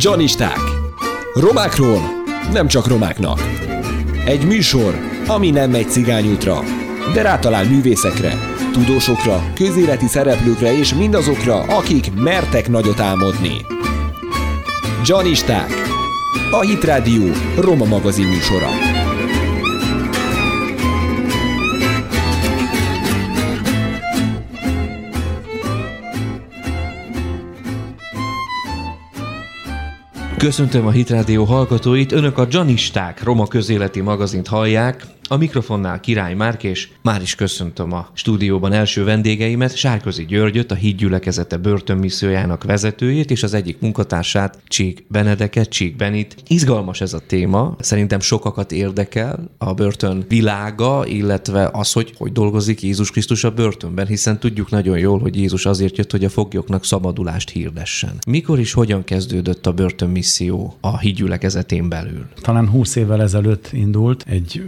Janisták. Romákról nem csak romáknak. Egy műsor, ami nem megy cigányútra, de rátalál művészekre, tudósokra, közéleti szereplőkre és mindazokra, akik mertek nagyot álmodni. Janisták. A Hit Radio Roma magazin műsora. Köszöntöm a Hitrádió hallgatóit, önök a Janisták Roma közéleti magazint hallják, a mikrofonnál Király Márk, és már is köszöntöm a stúdióban első vendégeimet, Sárközi Györgyöt, a hídgyülekezete börtönmissziójának vezetőjét, és az egyik munkatársát, Csík Benedeket, Csík Benit. Izgalmas ez a téma, szerintem sokakat érdekel a börtön világa, illetve az, hogy hogy dolgozik Jézus Krisztus a börtönben, hiszen tudjuk nagyon jól, hogy Jézus azért jött, hogy a foglyoknak szabadulást hirdessen. Mikor is hogyan kezdődött a börtönmisszió a hídgyülekezetén belül? Talán 20 évvel ezelőtt indult egy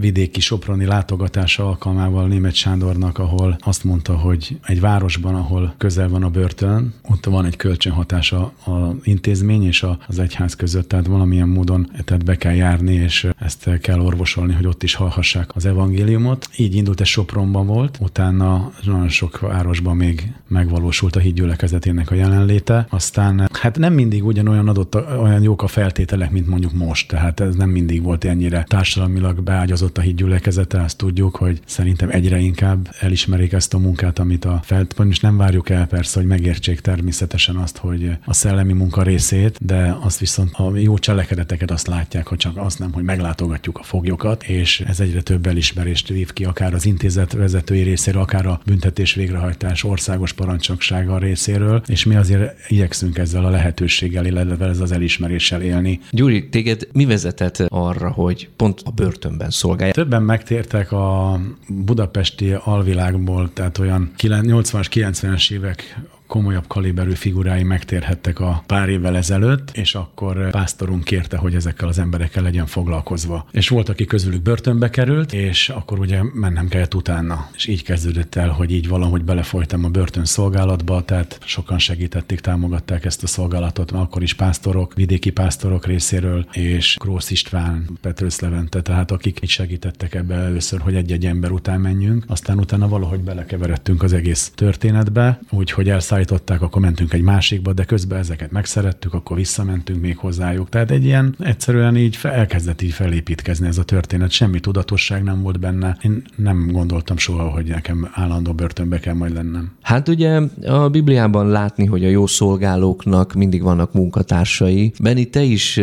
vidéki soproni látogatása alkalmával Német Sándornak, ahol azt mondta, hogy egy városban, ahol közel van a börtön, ott van egy kölcsönhatása az intézmény és az egyház között, tehát valamilyen módon tehát be kell járni, és ezt kell orvosolni, hogy ott is hallhassák az evangéliumot. Így indult, ez Sopronban volt, utána nagyon sok városban még megvalósult a hídgyülekezetének a jelenléte. Aztán hát nem mindig ugyanolyan adott, olyan jók a feltételek, mint mondjuk most, tehát ez nem mindig volt ennyire társadalmilag beágyazott változott a hídgyülekezete, azt tudjuk, hogy szerintem egyre inkább elismerik ezt a munkát, amit a feltban, és nem várjuk el persze, hogy megértsék természetesen azt, hogy a szellemi munka részét, de azt viszont a jó cselekedeteket azt látják, hogy csak azt nem, hogy meglátogatjuk a foglyokat, és ez egyre több elismerést vív ki, akár az intézet vezetői részéről, akár a büntetés végrehajtás országos parancsoksága részéről, és mi azért igyekszünk ezzel a lehetőséggel, illetve ez az elismeréssel élni. Gyuri, téged mi vezetett arra, hogy pont a börtönben szól szolgálja. Többen megtértek a budapesti alvilágból, tehát olyan 80-as, 90-es évek komolyabb kaliberű figurái megtérhettek a pár évvel ezelőtt, és akkor pásztorunk kérte, hogy ezekkel az emberekkel legyen foglalkozva. És volt, aki közülük börtönbe került, és akkor ugye mennem kellett utána. És így kezdődött el, hogy így valahogy belefolytam a börtön szolgálatba, tehát sokan segítették, támogatták ezt a szolgálatot, akkor is pásztorok, vidéki pásztorok részéről, és Grósz István, Petrősz Levente, tehát akik így segítettek ebbe először, hogy egy-egy ember után menjünk, aztán utána valahogy belekeveredtünk az egész történetbe, úgyhogy elszállítottunk elszállították, akkor mentünk egy másikba, de közben ezeket megszerettük, akkor visszamentünk még hozzájuk. Tehát egy ilyen egyszerűen így elkezdett így felépítkezni ez a történet. Semmi tudatosság nem volt benne. Én nem gondoltam soha, hogy nekem állandó börtönbe kell majd lennem. Hát ugye a Bibliában látni, hogy a jó szolgálóknak mindig vannak munkatársai. Beni, te is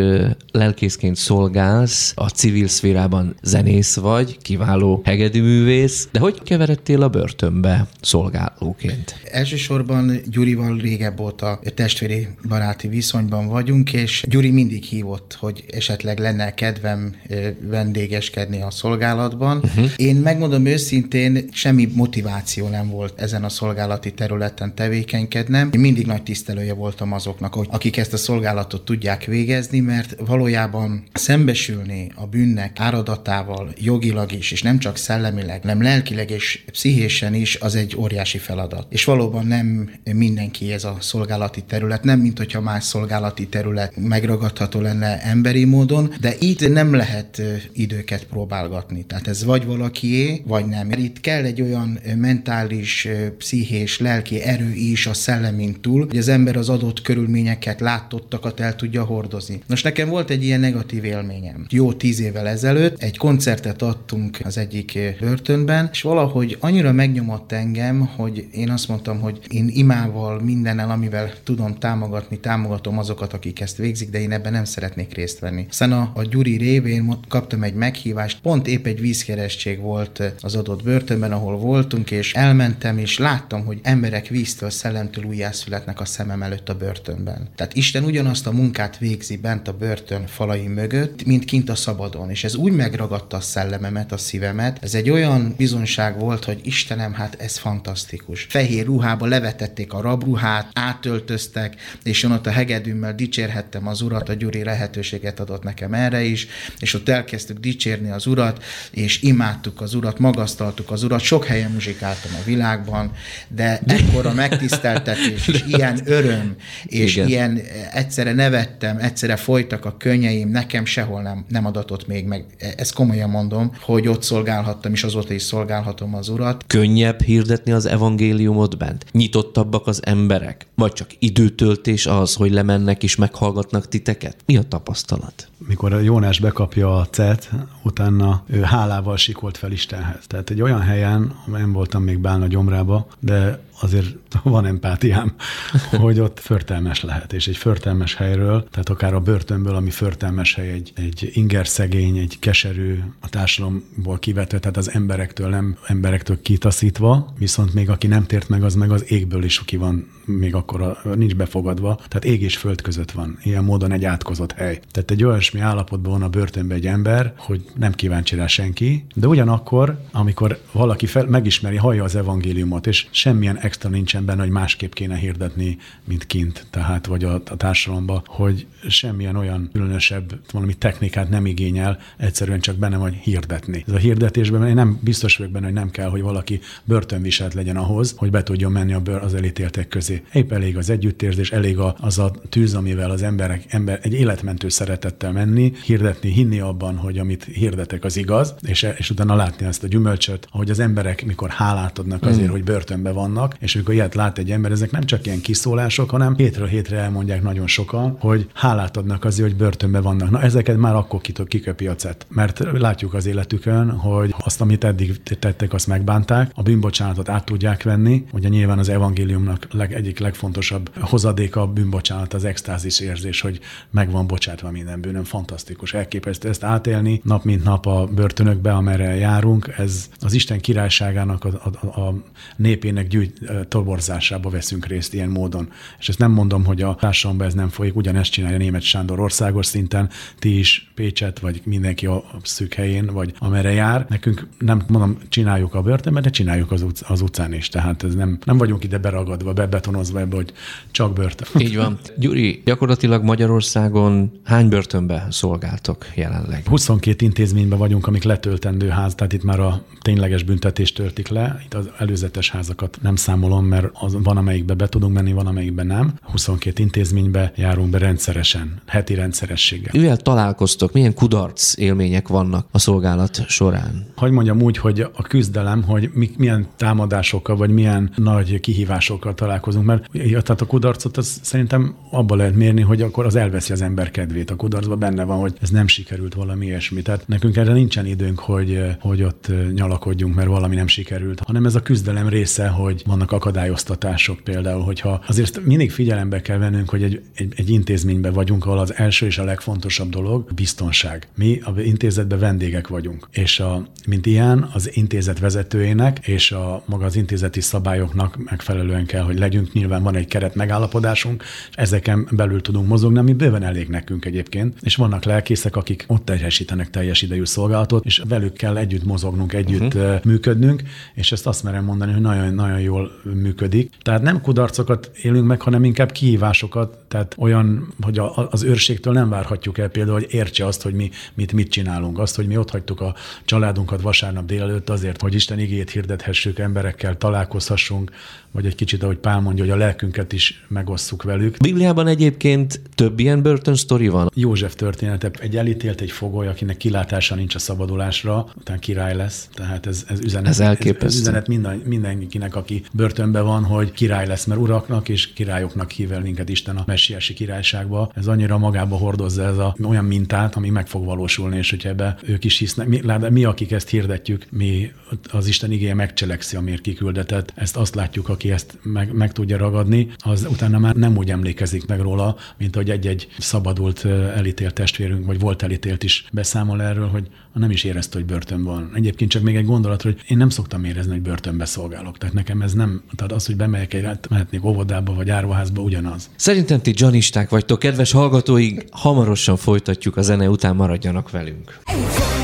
lelkészként szolgálsz, a civil szférában zenész vagy, kiváló hegedűművész, de hogy keveredtél a börtönbe szolgálóként? Elsősorban Gyurival régebb óta testvéri baráti viszonyban vagyunk, és Gyuri mindig hívott, hogy esetleg lenne kedvem vendégeskedni a szolgálatban. Uh-huh. Én megmondom őszintén, semmi motiváció nem volt ezen a szolgálati területen tevékenykednem. Én mindig nagy tisztelője voltam azoknak, hogy akik ezt a szolgálatot tudják végezni, mert valójában szembesülni a bűnnek áradatával jogilag is, és nem csak szellemileg, nem lelkileg és pszichésen is, az egy óriási feladat. És valóban nem mindenki ez a szolgálati terület, nem mint hogyha más szolgálati terület megragadható lenne emberi módon, de itt nem lehet időket próbálgatni. Tehát ez vagy valakié, vagy nem. Itt kell egy olyan mentális, pszichés, lelki erő is a szellemin túl, hogy az ember az adott körülményeket, látottakat el tudja hordozni. Most nekem volt egy ilyen negatív élményem. Jó tíz évvel ezelőtt egy koncertet adtunk az egyik börtönben, és valahogy annyira megnyomott engem, hogy én azt mondtam, hogy én imával, mindennel, amivel tudom támogatni, támogatom azokat, akik ezt végzik, de én ebben nem szeretnék részt venni. Aztán a, a Gyuri révén kaptam egy meghívást, pont épp egy vízkerestség volt az adott börtönben, ahol voltunk, és elmentem, és láttam, hogy emberek víztől, szellemtől újjászületnek a szemem előtt a börtönben. Tehát Isten ugyanazt a munkát végzi bent a börtön falai mögött, mint kint a szabadon, és ez úgy megragadta a szellememet, a szívemet. Ez egy olyan bizonság volt, hogy Istenem, hát ez fantasztikus. Fehér ruhába levetették a rabruhát, átöltöztek, és én ott a hegedűmmel dicsérhettem az urat, a Gyuri lehetőséget adott nekem erre is, és ott elkezdtük dicsérni az urat, és imádtuk az urat, magasztaltuk az urat, sok helyen muzsikáltam a világban, de ekkora megtiszteltetés, és ilyen öröm, és Igen. ilyen egyszerre nevettem, egyszerre folytak a könnyeim, nekem sehol nem, nem adatott még meg. Ezt komolyan mondom, hogy ott szolgálhattam, és azóta is szolgálhatom az urat. Könnyebb hirdetni az evangéliumot bent? Nyitottabbak az emberek? Vagy csak időtöltés az, hogy lemennek és meghallgatnak titeket? Mi a tapasztalat? Mikor a Jónás bekapja a cet, utána ő hálával sikolt fel Istenhez. Tehát egy olyan helyen, nem voltam még Bálna gyomrába, de azért van empátiám, hogy ott förtelmes lehet. És egy förtelmes helyről, tehát akár a börtönből, ami förtelmes hely, egy, egy inger szegény, egy keserű, a társadalomból kivetve, tehát az emberektől nem emberektől kitaszítva, viszont még aki nem tért meg, az meg az égből is ki van még akkor nincs befogadva, tehát ég és föld között van. Ilyen módon egy átkozott hely. Tehát egy olyasmi állapotban van a börtönbe egy ember, hogy nem kíváncsi rá senki, de ugyanakkor, amikor valaki fel, megismeri, hallja az evangéliumot, és semmilyen extra nincsen benne, hogy másképp kéne hirdetni, mint kint, tehát vagy a, a társadalomba, hogy semmilyen olyan különösebb valami technikát nem igényel, egyszerűen csak benne vagy hirdetni. Ez a hirdetésben én nem biztos vagyok benne, hogy nem kell, hogy valaki börtönviselt legyen ahhoz, hogy be tudjon menni a bőr az elítéltek közé. Épp elég az együttérzés, elég a, az a tűz, amivel az emberek ember egy életmentő szeretettel menni, hirdetni, hinni abban, hogy amit hirdetek az igaz, és, és utána látni ezt a gyümölcsöt, ahogy az emberek, mikor hálát adnak azért, mm. hogy börtönbe vannak, és amikor ilyet lát egy ember, ezek nem csak ilyen kiszólások, hanem hétről hétre elmondják nagyon sokan, hogy hálát adnak azért, hogy börtönbe vannak. Na ezeket már akkor kiköpi a cet. Mert látjuk az életükön, hogy azt, amit eddig tettek, azt megbánták, a bűnbocsánatot át tudják venni. Ugye nyilván az evangéliumnak leg, egyik legfontosabb hozadéka a bűnbocsánat, az extázis érzés, hogy meg van bocsátva minden bűnöm. Fantasztikus, elképesztő ezt átélni nap mint nap a börtönökbe, amerre járunk. Ez az Isten királyságának, a, a, a népének gyűjt, toborzásába veszünk részt ilyen módon. És ezt nem mondom, hogy a társadalomban ez nem folyik, ugyanezt csinálja német Sándor országos szinten, ti is Pécset, vagy mindenki a szűk helyén, vagy amerre jár. Nekünk nem mondom, csináljuk a börtönben, de csináljuk az, utc- az utcán is. Tehát ez nem, nem vagyunk ide beragadva, bebetonozva ebbe, hogy csak börtön. Így van. Gyuri, gyakorlatilag Magyarországon hány börtönbe szolgáltok jelenleg? 22 intézményben vagyunk, amik letöltendő ház, tehát itt már a tényleges büntetést töltik le. Itt az előzetes házakat nem számolom, mert az van, amelyikbe be tudunk menni, van, amelyikbe nem. 22 intézménybe járunk be rendszeresen, heti rendszerességgel. Mivel találkoztok, milyen kudarc élmények vannak a szolgálat során? Hogy mondjam úgy, hogy a küzdelem, hogy mi, milyen támadásokkal, vagy milyen nagy kihívásokkal találkozunk, mert tehát a kudarcot az szerintem abban lehet mérni, hogy akkor az elveszi az ember kedvét. A kudarcban benne van, hogy ez nem sikerült valami ilyesmi. Tehát nekünk erre nincsen időnk, hogy, hogy ott nyalakodjunk, mert valami nem sikerült, hanem ez a küzdelem része, hogy vannak akadályoztatások például, hogyha azért mindig figyelembe kell vennünk, hogy egy, egy, egy intézményben vagyunk, ahol az első és a legfontosabb dolog biztonság. Mi a intézetben vendégek vagyunk, és a, mint ilyen az intézet vezetőjének és a maga az intézeti szabályoknak megfelelően kell, hogy legyünk. Nyilván van egy keret megállapodásunk, ezeken belül tudunk mozogni, ami bőven elég nekünk egyébként, és vannak lelkészek, akik ott teljesítenek teljes idejű szolgálatot, és velük kell együtt mozognunk, együtt uh-huh. működnünk, és ezt azt merem mondani, hogy nagyon, nagyon jól működik. Tehát nem kudarcokat élünk meg, hanem inkább kihívásokat, tehát olyan, hogy a, az őrségtől nem várhatjuk el például, hogy értse azt, hogy mi mit, mit csinálunk. Azt, hogy mi ott hagytuk a családunkat vasárnap délelőtt azért, hogy Isten igét hirdethessük, emberekkel találkozhassunk, vagy egy kicsit, ahogy Pál mondja, hogy a lelkünket is megosszuk velük. Bibliában egyébként több ilyen börtönsztori van? József története. Egy elítélt, egy fogoly, akinek kilátása nincs a szabadulásra, utána király lesz. Tehát ez, ez üzenet, ez, elképesztő. ez, üzenet minden, mindenkinek, aki börtönben van, hogy király lesz, mert uraknak és királyoknak hív el minket Isten a messiási királyságba. Ez annyira magába hordozza ez a olyan mintát, ami meg fog valósulni, és hogyha ebbe ők is hisznek. Mi, mi akik ezt hirdetjük, mi az Isten igéje megcselekszi, amiért kiküldetett. Ezt azt látjuk, aki ezt meg, meg tudja ragadni, az utána már nem úgy emlékezik meg róla, mint hogy egy-egy szabadult elítélt testvérünk, vagy volt elítélt is beszámol erről, hogy nem is érezte, hogy börtön van. Egyébként csak még egy gondolat, hogy én nem szoktam érezni, hogy börtönbe szolgálok. Tehát nekem ez nem, tehát az, hogy bemegyek egy, mehetnék óvodába vagy árvaházba, ugyanaz. Szerintem ti janisták vagytok, kedves hallgatóink, hamarosan folytatjuk a zene után, maradjanak velünk. We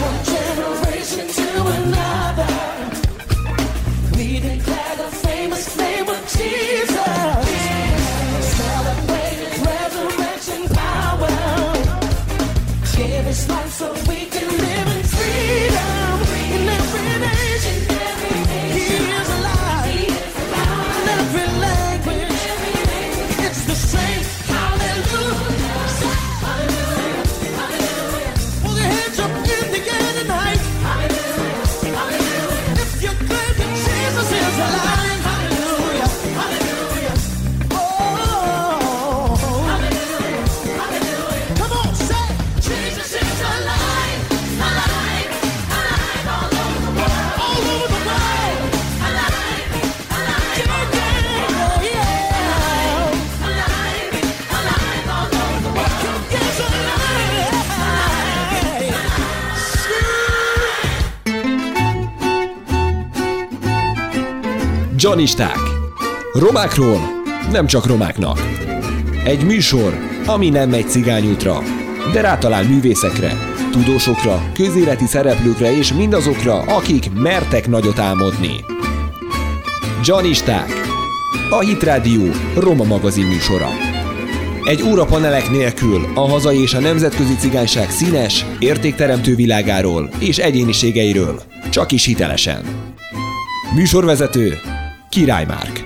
Janisták. Romákról nem csak romáknak. Egy műsor, ami nem megy cigányútra, de rátalál művészekre, tudósokra, közéleti szereplőkre és mindazokra, akik mertek nagyot álmodni. Janisták. A Hit Radio Roma magazin műsora. Egy órapanelek nélkül a hazai és a nemzetközi cigányság színes, értékteremtő világáról és egyéniségeiről, csak is hitelesen. Műsorvezető Király Márk.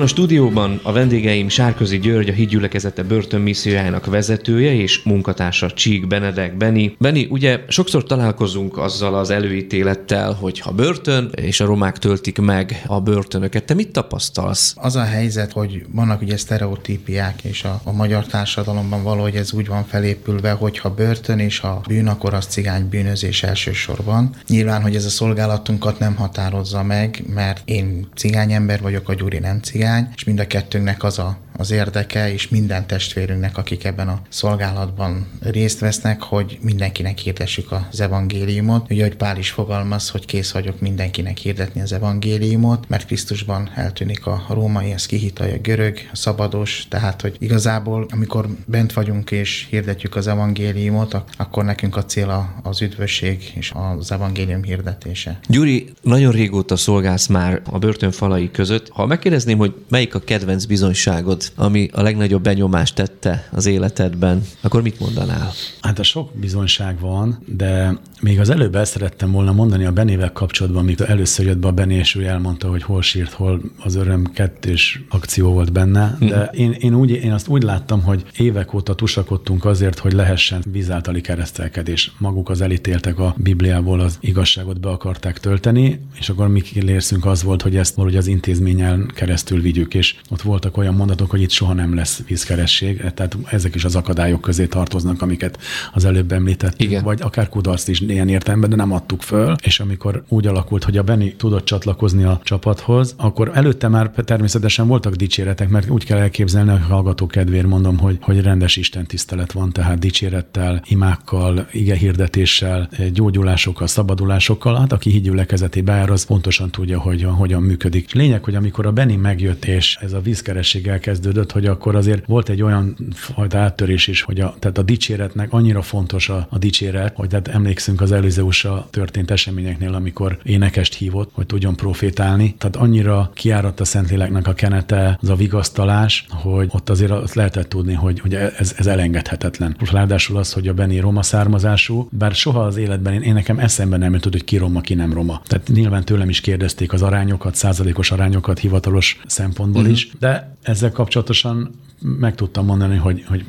A stúdióban a vendégeim Sárközi György, a hídgyülekezete börtönmissziójának vezetője és munkatársa Csík Benedek Beni. Beni, ugye sokszor találkozunk azzal az előítélettel, hogy ha börtön, és a romák töltik meg a börtönöket. Te mit tapasztalsz? Az a helyzet, hogy vannak ugye sztereotípiák, és a, a magyar társadalomban valahogy ez úgy van felépülve, hogy ha börtön és ha bűn, akkor az cigány bűnözés elsősorban. Nyilván, hogy ez a szolgálatunkat nem határozza meg, mert én cigány ember vagyok, a Gyuri nem cigány, hiány, és mind a kettőnknek az a, az érdeke, és minden testvérünknek, akik ebben a szolgálatban részt vesznek, hogy mindenkinek hirdessük az evangéliumot. Ugye, hogy Pál is fogalmaz, hogy kész vagyok mindenkinek hirdetni az evangéliumot, mert Krisztusban eltűnik a római, az kihitalja a görög, a szabados, tehát, hogy igazából, amikor bent vagyunk és hirdetjük az evangéliumot, akkor nekünk a cél az üdvösség és az evangélium hirdetése. Gyuri, nagyon régóta szolgálsz már a börtön falai között. Ha megkérdezném, hogy melyik a kedvenc bizonyságod, ami a legnagyobb benyomást tette az életedben, akkor mit mondanál? Hát a sok bizonyság van, de még az előbb el szerettem volna mondani a Benével kapcsolatban, amikor először jött be a Bené, és ő elmondta, hogy hol sírt, hol az öröm kettős akció volt benne, de én, én, úgy, én azt úgy láttam, hogy évek óta tusakodtunk azért, hogy lehessen vízáltali keresztelkedés. Maguk az elítéltek a Bibliából az igazságot be akarták tölteni, és akkor mi kérszünk az volt, hogy ezt valahogy az intézményen keresztül vigyük, és ott voltak olyan mondatok, hogy itt soha nem lesz vízkeresség, tehát ezek is az akadályok közé tartoznak, amiket az előbb említettünk, Igen. vagy akár kudarc is ilyen értelemben, de nem adtuk föl, és amikor úgy alakult, hogy a Benny tudott csatlakozni a csapathoz, akkor előtte már természetesen voltak dicséretek, mert úgy kell elképzelni, hogy hallgató kedvéért mondom, hogy, hogy rendes Isten tisztelet van, tehát dicsérettel, imákkal, ige hirdetéssel, gyógyulásokkal, szabadulásokkal, hát aki hídgyülekezetébe jár, az pontosan tudja, hogy hogyan működik. Lényeg, hogy amikor a Benny megjött, és ez a vízkeresség elkezdődött, hogy akkor azért volt egy olyan fajta áttörés is, hogy a, tehát a dicséretnek annyira fontos a, a dicséret, hogy tehát emlékszünk az Elizeusra történt eseményeknél, amikor énekest hívott, hogy tudjon profétálni. Tehát annyira kiáradt a Szentléleknek a kenete, az a vigasztalás, hogy ott azért azt lehetett tudni, hogy, hogy ez, ez elengedhetetlen. Ráadásul az, hogy a Benni roma származású, bár soha az életben én, én nekem eszembe nem jutott, hogy ki roma, ki nem roma. Tehát nyilván tőlem is kérdezték az arányokat, százalékos arányokat hivatalos szempontból uh-huh. is, de ezzel kapcsolatosan meg tudtam mondani, hogy, hogy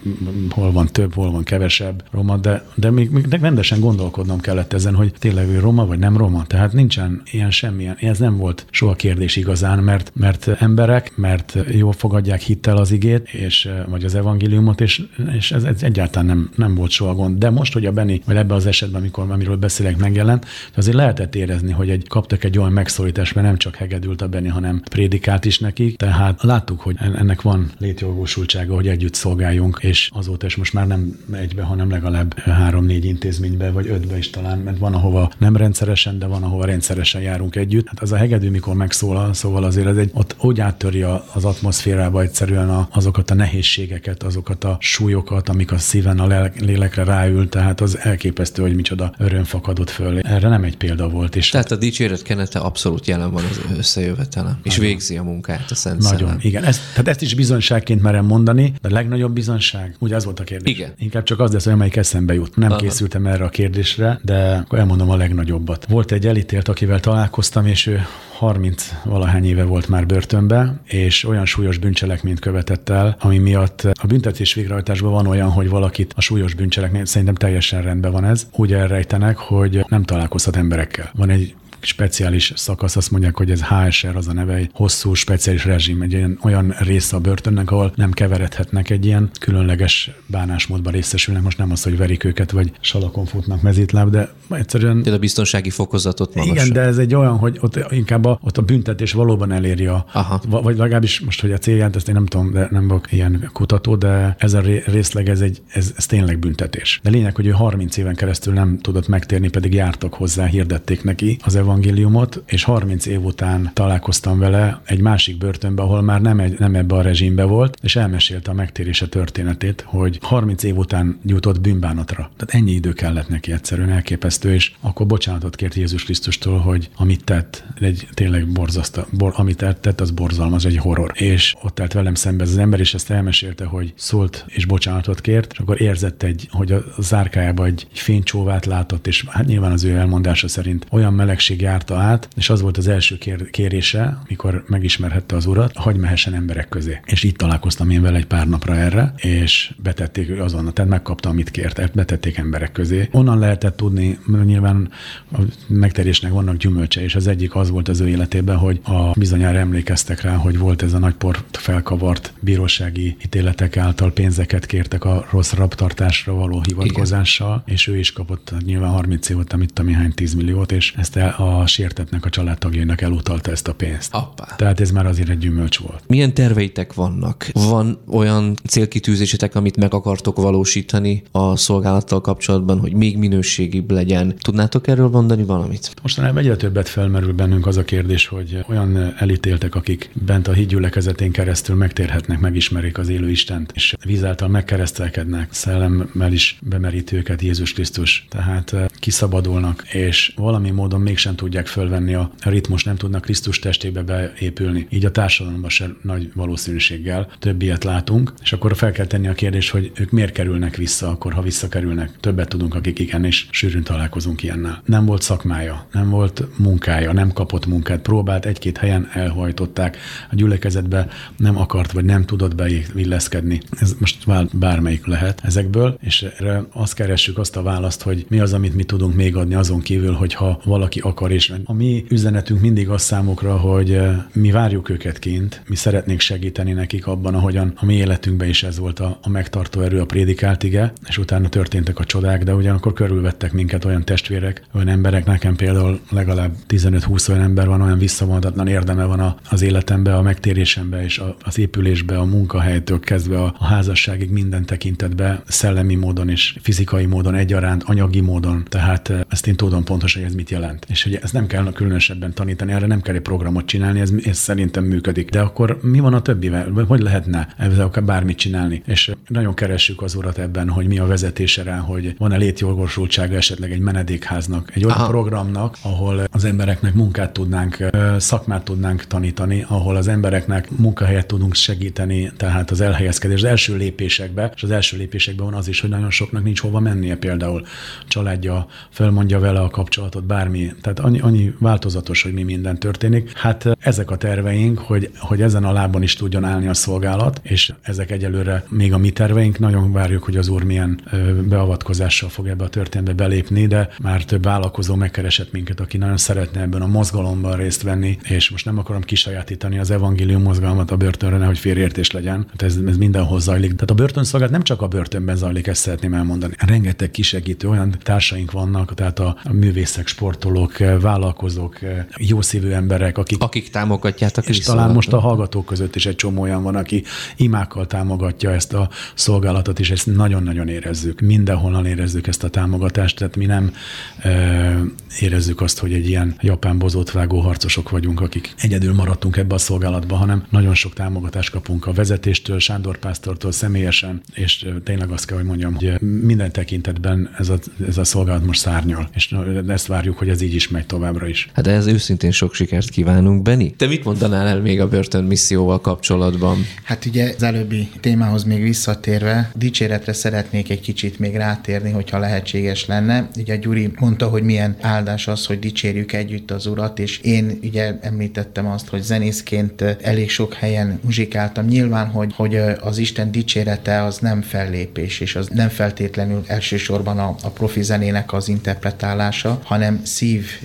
hol van több, hol van kevesebb roma, de, de még, még rendesen gondolkodnom kellett ezen, hogy tényleg ő roma vagy nem roma. Tehát nincsen ilyen semmilyen, ez nem volt soha kérdés igazán, mert, mert emberek, mert jól fogadják hittel az igét, és, vagy az evangéliumot, és, és ez, ez egyáltalán nem, nem volt soha gond. De most, hogy a Benni, vagy ebben az esetben, amikor, amiről beszélek, megjelent, azért lehetett érezni, hogy egy, kaptak egy olyan megszólítást, mert nem csak hegedült a Benni, hanem prédikált is nekik. Tehát láttuk, hogy ennek van létjogosultsága jogosultsága, hogy együtt szolgáljunk, és azóta is most már nem egybe, hanem legalább három-négy intézménybe, vagy ötbe is talán, mert van, ahova nem rendszeresen, de van, ahova rendszeresen járunk együtt. Hát az a hegedű, mikor megszólal, szóval azért ez egy, ott úgy áttörje az atmoszférába egyszerűen a, azokat a nehézségeket, azokat a súlyokat, amik a szíven, a lélekre ráül, tehát az elképesztő, hogy micsoda öröm fakadott föl. Erre nem egy példa volt. És tehát a dicséret kenete abszolút jelen van az összejövetelen, és végzi a munkát a Szent Nagyon, szellem. igen. Ezt, tehát ezt is bizonyságként merem mondani, de a legnagyobb bizonság? Ugye az volt a kérdés. Igen. Inkább csak az lesz, hogy amelyik eszembe jut. Nem Aha. készültem erre a kérdésre, de akkor elmondom a legnagyobbat. Volt egy elítélt, akivel találkoztam, és ő 30 valahány éve volt már börtönbe, és olyan súlyos bűncselekményt követett el, ami miatt a büntetés végrehajtásban van olyan, hogy valakit a súlyos bűncselekmény, szerintem teljesen rendben van ez, úgy elrejtenek, hogy nem találkozhat emberekkel. Van egy speciális szakasz, azt mondják, hogy ez HSR az a neve, egy hosszú speciális rezsim, egy ilyen, olyan része a börtönnek, ahol nem keveredhetnek egy ilyen különleges bánásmódban részesülnek. Most nem az, hogy verik őket, vagy salakon futnak mezítláb, de egyszerűen... De a biztonsági fokozatot magasabb. Igen, de ez egy olyan, hogy ott inkább a, ott a büntetés valóban eléri a, Aha. vagy legalábbis most, hogy a célját, ezt én nem tudom, de nem vagyok ilyen kutató, de ez a részleg, ez, egy, ez, ez tényleg büntetés. De lényeg, hogy ő 30 éven keresztül nem tudott megtérni, pedig jártak hozzá, hirdették neki az evangéliumot, és 30 év után találkoztam vele egy másik börtönbe, ahol már nem, egy, nem ebbe a rezsimbe volt, és elmesélte a megtérése történetét, hogy 30 év után jutott bűnbánatra. Tehát ennyi idő kellett neki egyszerűen elképesztő, és akkor bocsánatot kért Jézus Krisztustól, hogy amit tett, egy tényleg borzasztó, bor, amit tett, az borzalmas, egy horror. És ott állt velem szembe az ember, és ezt elmesélte, hogy szólt és bocsánatot kért, és akkor érzett egy, hogy a zárkájába egy, egy fénycsóvát látott, és hát nyilván az ő elmondása szerint olyan melegség járta át, és az volt az első kér, kérése, mikor megismerhette az urat, hogy mehessen emberek közé. És itt találkoztam én vele egy pár napra erre, és betették azonnal, tehát megkapta, amit kért, betették emberek közé. Onnan lehetett tudni, mert nyilván a megterésnek vannak gyümölcse, és az egyik az volt az ő életében, hogy a bizonyára emlékeztek rá, hogy volt ez a nagyport felkavart bírósági ítéletek által pénzeket kértek a rossz rabtartásra való hivatkozással, Igen. és ő is kapott nyilván 30 év után itt ami hány 10 milliót, és ezt a sértetnek a családtagjainak elutalta ezt a pénzt. Appá. Tehát ez már azért egy gyümölcs volt. Milyen terveitek vannak? Van olyan célkitűzésetek, amit meg akartok valósítani a szolgálattal kapcsolatban, hogy még minőségibb legyen? Tudnátok erről mondani valamit? Mostanában egyre többet felmerül bennünk az a kérdés, hogy olyan elítéltek, akik bent a hídgyülekezetén keresztül megtérhetnek, megismerik az élő Istent, és vízáltal megkeresztelkednek, szellemmel is bemeríti őket Jézus Krisztus. Tehát eh, kiszabadulnak, és valami módon mégsem tudják fölvenni a ritmus, nem tudnak Krisztus testébe beépülni. Így a társadalomban se nagy valószínűséggel több ilyet látunk, és akkor fel kell tenni a kérdés, hogy ők miért kerülnek vissza, akkor ha visszakerülnek. Többet tudunk, akik igen, és sűrűn találkozunk ilyennel. Nem volt szakmája, nem volt munkája, nem kapott munkát, próbált egy-két helyen elhajtották. A gyülekezetbe nem akart, vagy nem tudott beilleszkedni. Ez most bármelyik lehet ezekből, és erre azt keressük azt a választ, hogy mi az, amit mi tudunk még adni azon kívül, hogyha valaki akar, és a mi üzenetünk mindig az számukra, hogy eh, mi várjuk őket kint, mi szeretnénk segíteni nekik abban, ahogyan a mi életünkben is ez volt a, a megtartó erő, a prédikált ige, és utána történtek a csodák, de ugyanakkor körülvettek minket olyan testvérek, olyan emberek, nekem például legalább 15-20 olyan ember van, olyan visszavonatlan érdeme van az életembe, a megtérésembe és az épülésbe, a munkahelytől kezdve a, a házasságig minden tekintetbe, szellemi módon és fizikai módon egyaránt, anyagi módon. Tehát eh, ezt én tudom pontosan, hogy ez mit jelent. És hogy ezt nem kell különösebben tanítani, erre nem kell egy programot csinálni, ez, ez szerintem működik. De akkor mi van a többivel? Hogy lehetne ezzel akár bármit csinálni? És nagyon keressük az urat ebben, hogy mi a vezetése rá, hogy van-e létjogosultsága esetleg egy menedékháznak, egy olyan Aha. programnak, ahol az embereknek munkát tudnánk, szakmát tudnánk tanítani, ahol az embereknek munkahelyet tudunk segíteni, tehát az elhelyezkedés az első lépésekbe, és az első lépésekben van az is, hogy nagyon soknak nincs hova mennie például. Családja fölmondja vele a kapcsolatot, bármi. Tehát annyi, annyi változatos, hogy mi minden történik. Hát ezek a terveink, hogy, hogy ezen a lábon is tudjon állni a szolgálat, és ezek egyelőre még a mi terveink. Nagyon várjuk, hogy az úr milyen beavatkozással fog ebbe a történetbe belépni, de már több vállalkozó megkeresett minket, aki nagyon szeretne ebben a mozgalomban részt venni, és most nem akarom kisajátítani az evangélium mozgalmat a börtönre, nehogy félreértés legyen. Hát ez, ez mindenhol zajlik. Tehát a börtönszolgálat nem csak a börtönben zajlik, ezt szeretném elmondani. Rengeteg kisegítő, olyan társaink vannak, tehát a, a művészek, sportolók, vállalkozók, jószívű emberek, akik, akik támogatják a És talán most a hallgatók között is egy csomó olyan van, aki imákkal támogatja ezt a szolgálatot, és ezt nagyon-nagyon érezzük. Mindenhonnan érezzük ezt a támogatást, tehát mi nem e, érezzük azt, hogy egy ilyen japán bozót vágó harcosok vagyunk, akik egyedül maradtunk ebbe a szolgálatba, hanem nagyon sok támogatást kapunk a vezetéstől, Sándor Pásztortól személyesen, és tényleg azt kell, hogy mondjam, hogy minden tekintetben ez a, ez a szolgálat most szárnyal, és ezt várjuk, hogy ez így is megy továbbra is. Hát ez őszintén sok sikert kívánunk, Beni. Te mit mondanál el még a börtön misszióval kapcsolatban? Hát ugye az előbbi témához még visszatérve, dicséretre szeretnék egy kicsit még rátérni, hogyha lehetséges lenne. Ugye Gyuri mondta, hogy milyen áldás az, hogy dicsérjük együtt az Urat, és én ugye említettem azt, hogy zenészként elég sok helyen muzsikáltam. Nyilván, hogy, hogy az Isten dicsérete az nem fellépés, és az nem feltétlenül elsősorban a, a profi zenének az interpretálása, hanem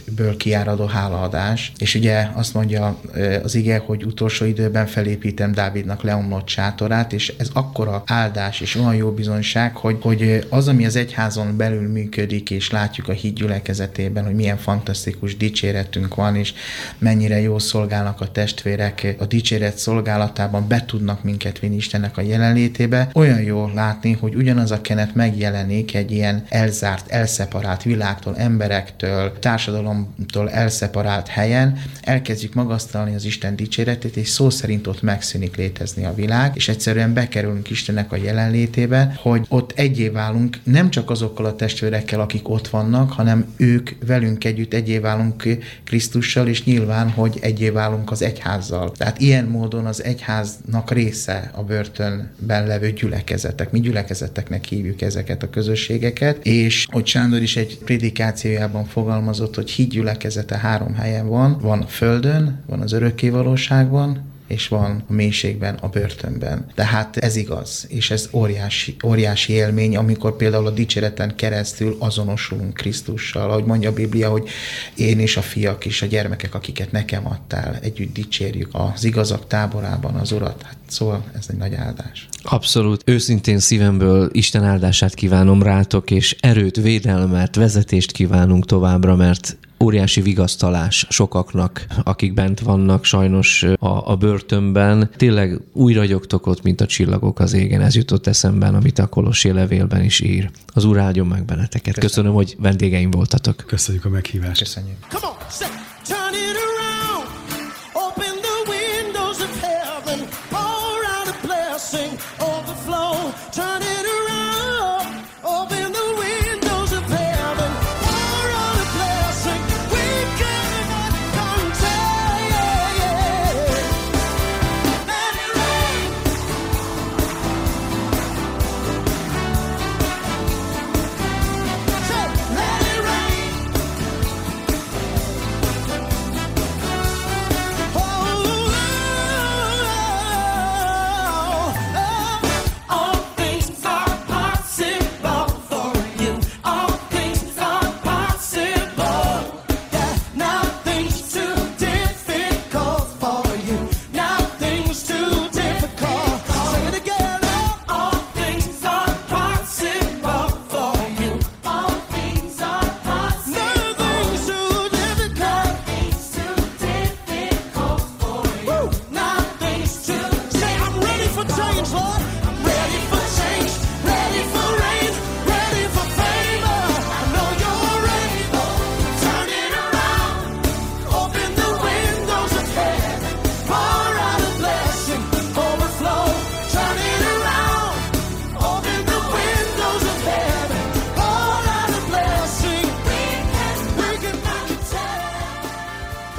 szívből kiáradó hálaadás. És ugye azt mondja az ige, hogy utolsó időben felépítem Dávidnak leomlott sátorát, és ez akkora áldás és olyan jó bizonyság, hogy, hogy az, ami az egyházon belül működik, és látjuk a híd gyülekezetében, hogy milyen fantasztikus dicséretünk van, és mennyire jó szolgálnak a testvérek a dicséret szolgálatában, be tudnak minket vinni Istennek a jelenlétébe. Olyan jó látni, hogy ugyanaz a kenet megjelenik egy ilyen elzárt, elszeparált világtól, emberektől, társadalom társadalomtól elszeparált helyen elkezdjük magasztalni az Isten dicséretét, és szó szerint ott megszűnik létezni a világ, és egyszerűen bekerülünk Istennek a jelenlétébe, hogy ott egyé válunk nem csak azokkal a testvérekkel, akik ott vannak, hanem ők velünk együtt egyé válunk Krisztussal, és nyilván, hogy egyé válunk az egyházzal. Tehát ilyen módon az egyháznak része a börtönben levő gyülekezetek. Mi gyülekezeteknek hívjuk ezeket a közösségeket, és hogy Sándor is egy prédikációjában fogalmazott, hogy hídgyülekezete három helyen van. Van a földön, van az örökkévalóságban, és van a mélységben, a börtönben. Tehát ez igaz, és ez óriási, óriási élmény, amikor például a dicséreten keresztül azonosulunk Krisztussal, ahogy mondja a Biblia, hogy én és a fiak és a gyermekek, akiket nekem adtál, együtt dicsérjük az igazak táborában az Urat. Hát szóval ez egy nagy áldás. Abszolút. Őszintén szívemből Isten áldását kívánom rátok, és erőt, védelmet, vezetést kívánunk továbbra, mert óriási vigasztalás sokaknak, akik bent vannak sajnos a, a börtönben. Tényleg úgy ragyogtok ott, mint a csillagok az égen. Ez jutott eszemben, amit a Kolossé levélben is ír. Az Úr áldjon meg benneteket. Köszönöm, Köszönöm hogy vendégeim voltatok. Köszönjük a meghívást. Köszönjük. Come on, say, turn it around,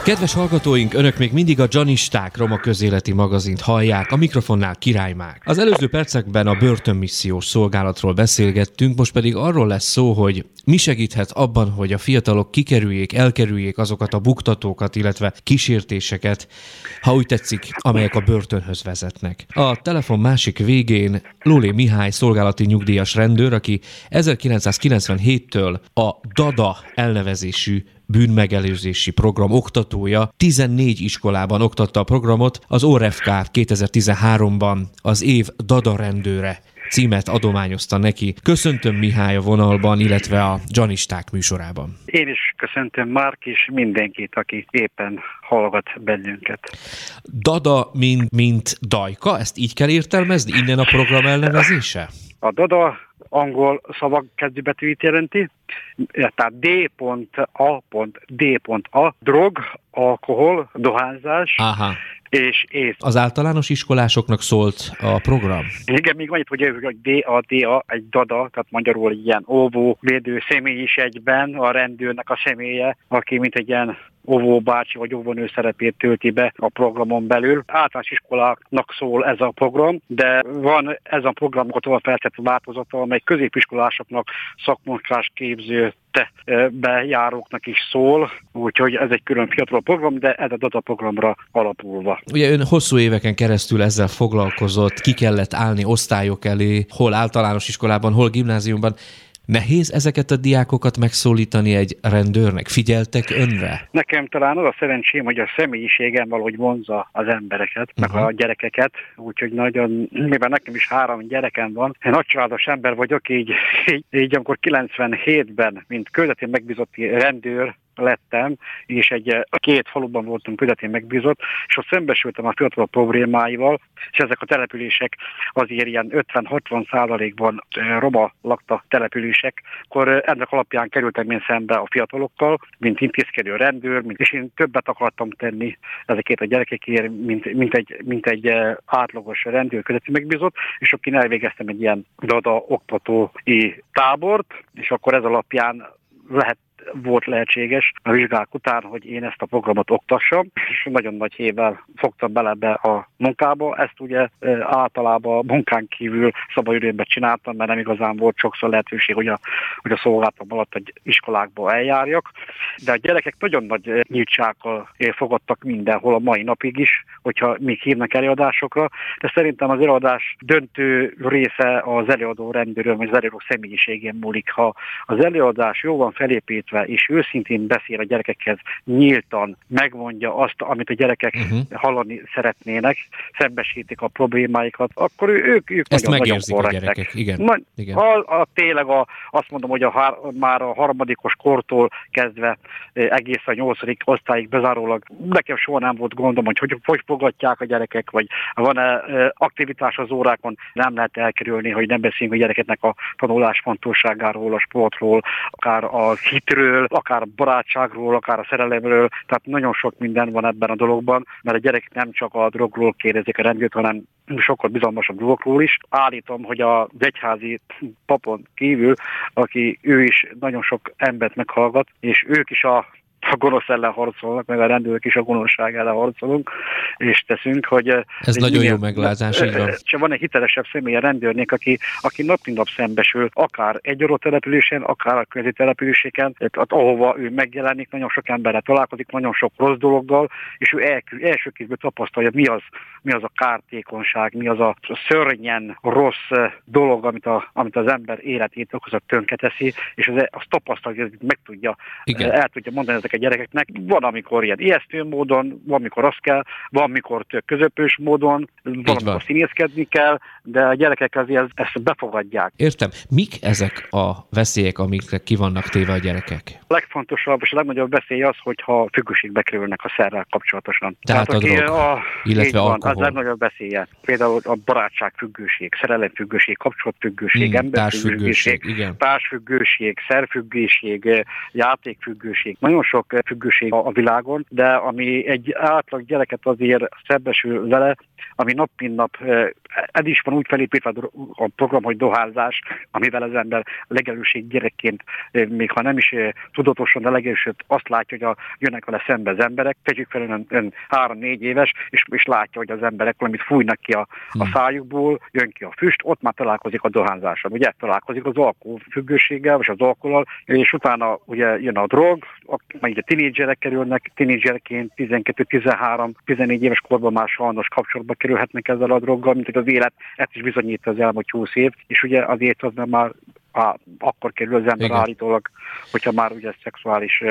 Kedves hallgatóink, önök még mindig a Janisták Roma közéleti magazint hallják, a mikrofonnál királymák. Az előző percekben a börtönmissziós szolgálatról beszélgettünk, most pedig arról lesz szó, hogy mi segíthet abban, hogy a fiatalok kikerüljék, elkerüljék azokat a buktatókat, illetve kísértéseket, ha úgy tetszik, amelyek a börtönhöz vezetnek. A telefon másik végén Lólé Mihály szolgálati nyugdíjas rendőr, aki 1997-től a DADA elnevezésű bűnmegelőzési program oktatója. 14 iskolában oktatta a programot, az ORFK 2013-ban az év Dada rendőre címet adományozta neki. Köszöntöm Mihály a vonalban, illetve a Janisták műsorában. Én is köszöntöm Márk és mindenkit, aki éppen hallgat bennünket. Dada, mint, mint dajka, ezt így kell értelmezni? Innen a program elnevezése? A Dada angol szavak kezdőbetűit jelenti, tehát D.A.D.A, drog, alkohol, dohányzás, Aha. És ész. Az általános iskolásoknak szólt a program? Igen, még annyit, hogy hogy D.A.D.A, egy dada, tehát magyarul egy ilyen óvó védő személy is egyben, a rendőrnek a személye, aki mint egy ilyen óvóbácsi vagy óvónő szerepét tölti be a programon belül. Általános iskoláknak szól ez a program, de van ez a programnak tovább feltett változata, amely középiskolásoknak szakmunkás képző bejáróknak is szól, úgyhogy ez egy külön fiatal program, de ez a data programra alapulva. Ugye ön hosszú éveken keresztül ezzel foglalkozott, ki kellett állni osztályok elé, hol általános iskolában, hol gimnáziumban. Nehéz ezeket a diákokat megszólítani egy rendőrnek? Figyeltek önre? Nekem talán az a szerencsém, hogy a személyiségem valahogy vonza az embereket, meg uh-huh. a gyerekeket, úgyhogy nagyon, mivel nekem is három gyerekem van, én nagy családos ember vagyok, így, így, így amikor 97-ben, mint közvetén megbízott rendőr, lettem, és egy két faluban voltunk közvetén megbízott, és ott szembesültem a fiatalok problémáival, és ezek a települések azért ilyen 50-60 százalékban roma lakta települések, akkor ennek alapján kerültem én szembe a fiatalokkal, mint intézkedő rendőr, mint, és én többet akartam tenni ezekért a gyerekekért, mint, mint, egy, mint egy átlagos rendőr közötti megbízott, és akkor én elvégeztem egy ilyen dada oktatói tábort, és akkor ez alapján lehet volt lehetséges a vizsgák után, hogy én ezt a programot oktassam, és nagyon nagy hével fogtam bele be a munkába. Ezt ugye általában munkán kívül szabadidőben csináltam, mert nem igazán volt sokszor lehetőség, hogy a, hogy a szolgálatom alatt egy iskolákba eljárjak. De a gyerekek nagyon nagy nyíltsággal fogadtak mindenhol a mai napig is, hogyha még hívnak előadásokra, de szerintem az előadás döntő része az előadó rendőrön, vagy az előadó személyiségén múlik. Ha az előadás jó van felépítve, illetve és őszintén beszél a gyerekekhez, nyíltan megmondja azt, amit a gyerekek uh-huh. hallani szeretnének, szembesítik a problémáikat, akkor ők, ők Ezt nagyon, megérzik nagyon a gyerekek, igen. Na, igen. A, a, tényleg a, azt mondom, hogy a, már a harmadikos kortól kezdve egészen a nyolcadik osztályig bezárólag nekem soha nem volt gondom, hogy hogy, hogy fogadják a gyerekek, vagy van-e aktivitás az órákon, nem lehet elkerülni, hogy nem beszélünk a gyerekeknek a tanulás fontosságáról, a sportról, akár a hitről, erőről, akár barátságról, akár a szerelemről, tehát nagyon sok minden van ebben a dologban, mert a gyerekek nem csak a drogról kérdezik a rendőrt, hanem sokkal bizalmasabb dolgokról is. Állítom, hogy a egyházi papon kívül, aki ő is nagyon sok embert meghallgat, és ők is a a gonosz ellen harcolnak, meg a rendőrök is a gonoszság ellen harcolunk, és teszünk, hogy... Eh, Ez nagyon jó meglátás, így van. Csak van egy hitelesebb személy a rendőrnék, aki, aki nap mint nap szembesül, akár egy adott településen, akár a közé településeken, tehát ahova ő megjelenik, nagyon sok emberre találkozik, nagyon sok rossz dologgal, és ő el, első kézből tapasztalja, mi az, mi az a kártékonyság, mi az a szörnyen rossz eh, dolog, amit, a, amit az ember életét okozott tönketeszi, és az, az tapasztalja, hogy meg tudja, Igen. el tudja mondani ezeket a gyerekeknek. Van, amikor ilyen ijesztő módon, van, amikor azt kell, van, amikor tök közöpös módon, van, amikor színészkedni kell, de a gyerekek azért ezt befogadják. Értem. Mik ezek a veszélyek, amikre ki vannak téve a gyerekek? A legfontosabb és a legnagyobb veszély az, hogyha függőségbe kerülnek a szerrel kapcsolatosan. Tehát, Tehát a drog, a, illetve van, alkohol. Az legnagyobb veszélye. Például a barátságfüggőség, szerelemfüggőség, kapcsolatfüggőség, hmm, emberfüggőség, társfüggőség, szerfüggőség, játékfüggőség. Nagyon sok sok függőség a, a világon, de ami egy átlag gyereket azért szembesül vele, ami nap mint nap, ez is van úgy felépítve a program, hogy dohányzás, amivel az ember legelőség gyerekként, még ha nem is tudatosan, de legelőség azt látja, hogy a, jönnek vele szembe az emberek, tegyük fel ön, ön három-négy éves, és, és látja, hogy az emberek valamit fújnak ki a, a hmm. szájukból, jön ki a füst, ott már találkozik a dohányzással, ugye találkozik az alkohol függőséggel, vagy az alkoholal, és utána ugye jön a drog, majd a tinédzserek kerülnek, tinédzserként 12-13-14 éves korban már sajnos kapcsolatba kerülhetnek ezzel a droggal, mint hogy az élet ezt is bizonyít az elmúlt 20 év, és ugye az nem már á, akkor kerül az ember Igen. állítólag, hogyha már ugye szexuális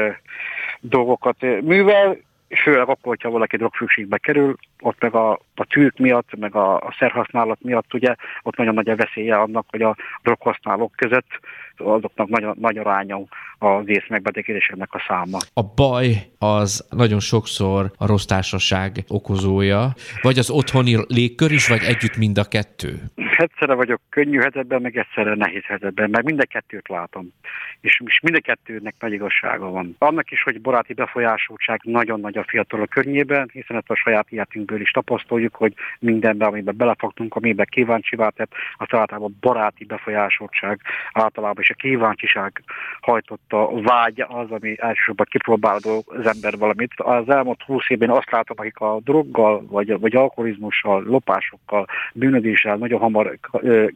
dolgokat művel, és főleg akkor, hogyha valaki drogfüggségbe kerül, ott meg a, a tűk miatt, meg a, a szerhasználat miatt, ugye, ott nagyon nagy a veszélye annak, hogy a droghasználók között azoknak nagy, nagy aránya az ész megbetegedéseknek a száma. A baj az nagyon sokszor a rossz társaság okozója, vagy az otthoni légkör is, vagy együtt mind a kettő? Egyszerre vagyok könnyű helyzetben, meg egyszerre nehéz helyzetben, mert mind a kettőt látom. És, és mind a kettőnek nagy igazsága van. Annak is, hogy baráti befolyásoltság nagyon nagy a fiatalok környében, hiszen ezt a saját életünkből is tapasztaljuk, hogy mindenben, amiben belefogtunk, amiben kíváncsi vált, az általában baráti befolyásoltság általában és a kíváncsiság hajtotta vágy az, ami elsősorban kipróbál az ember valamit. Az elmúlt húsz évben azt látom, akik a droggal, vagy, vagy alkoholizmussal, lopásokkal, bűnözéssel nagyon hamar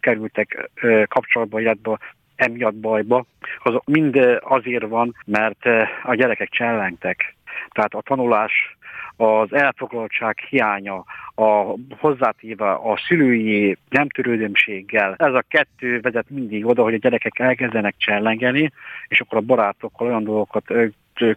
kerültek kapcsolatba, illetve emiatt bajba, az mind azért van, mert a gyerekek csellengtek. Tehát a tanulás az elfoglaltság hiánya, a hozzátéve a szülői nem törődömséggel. Ez a kettő vezet mindig oda, hogy a gyerekek elkezdenek csellengeni, és akkor a barátokkal olyan dolgokat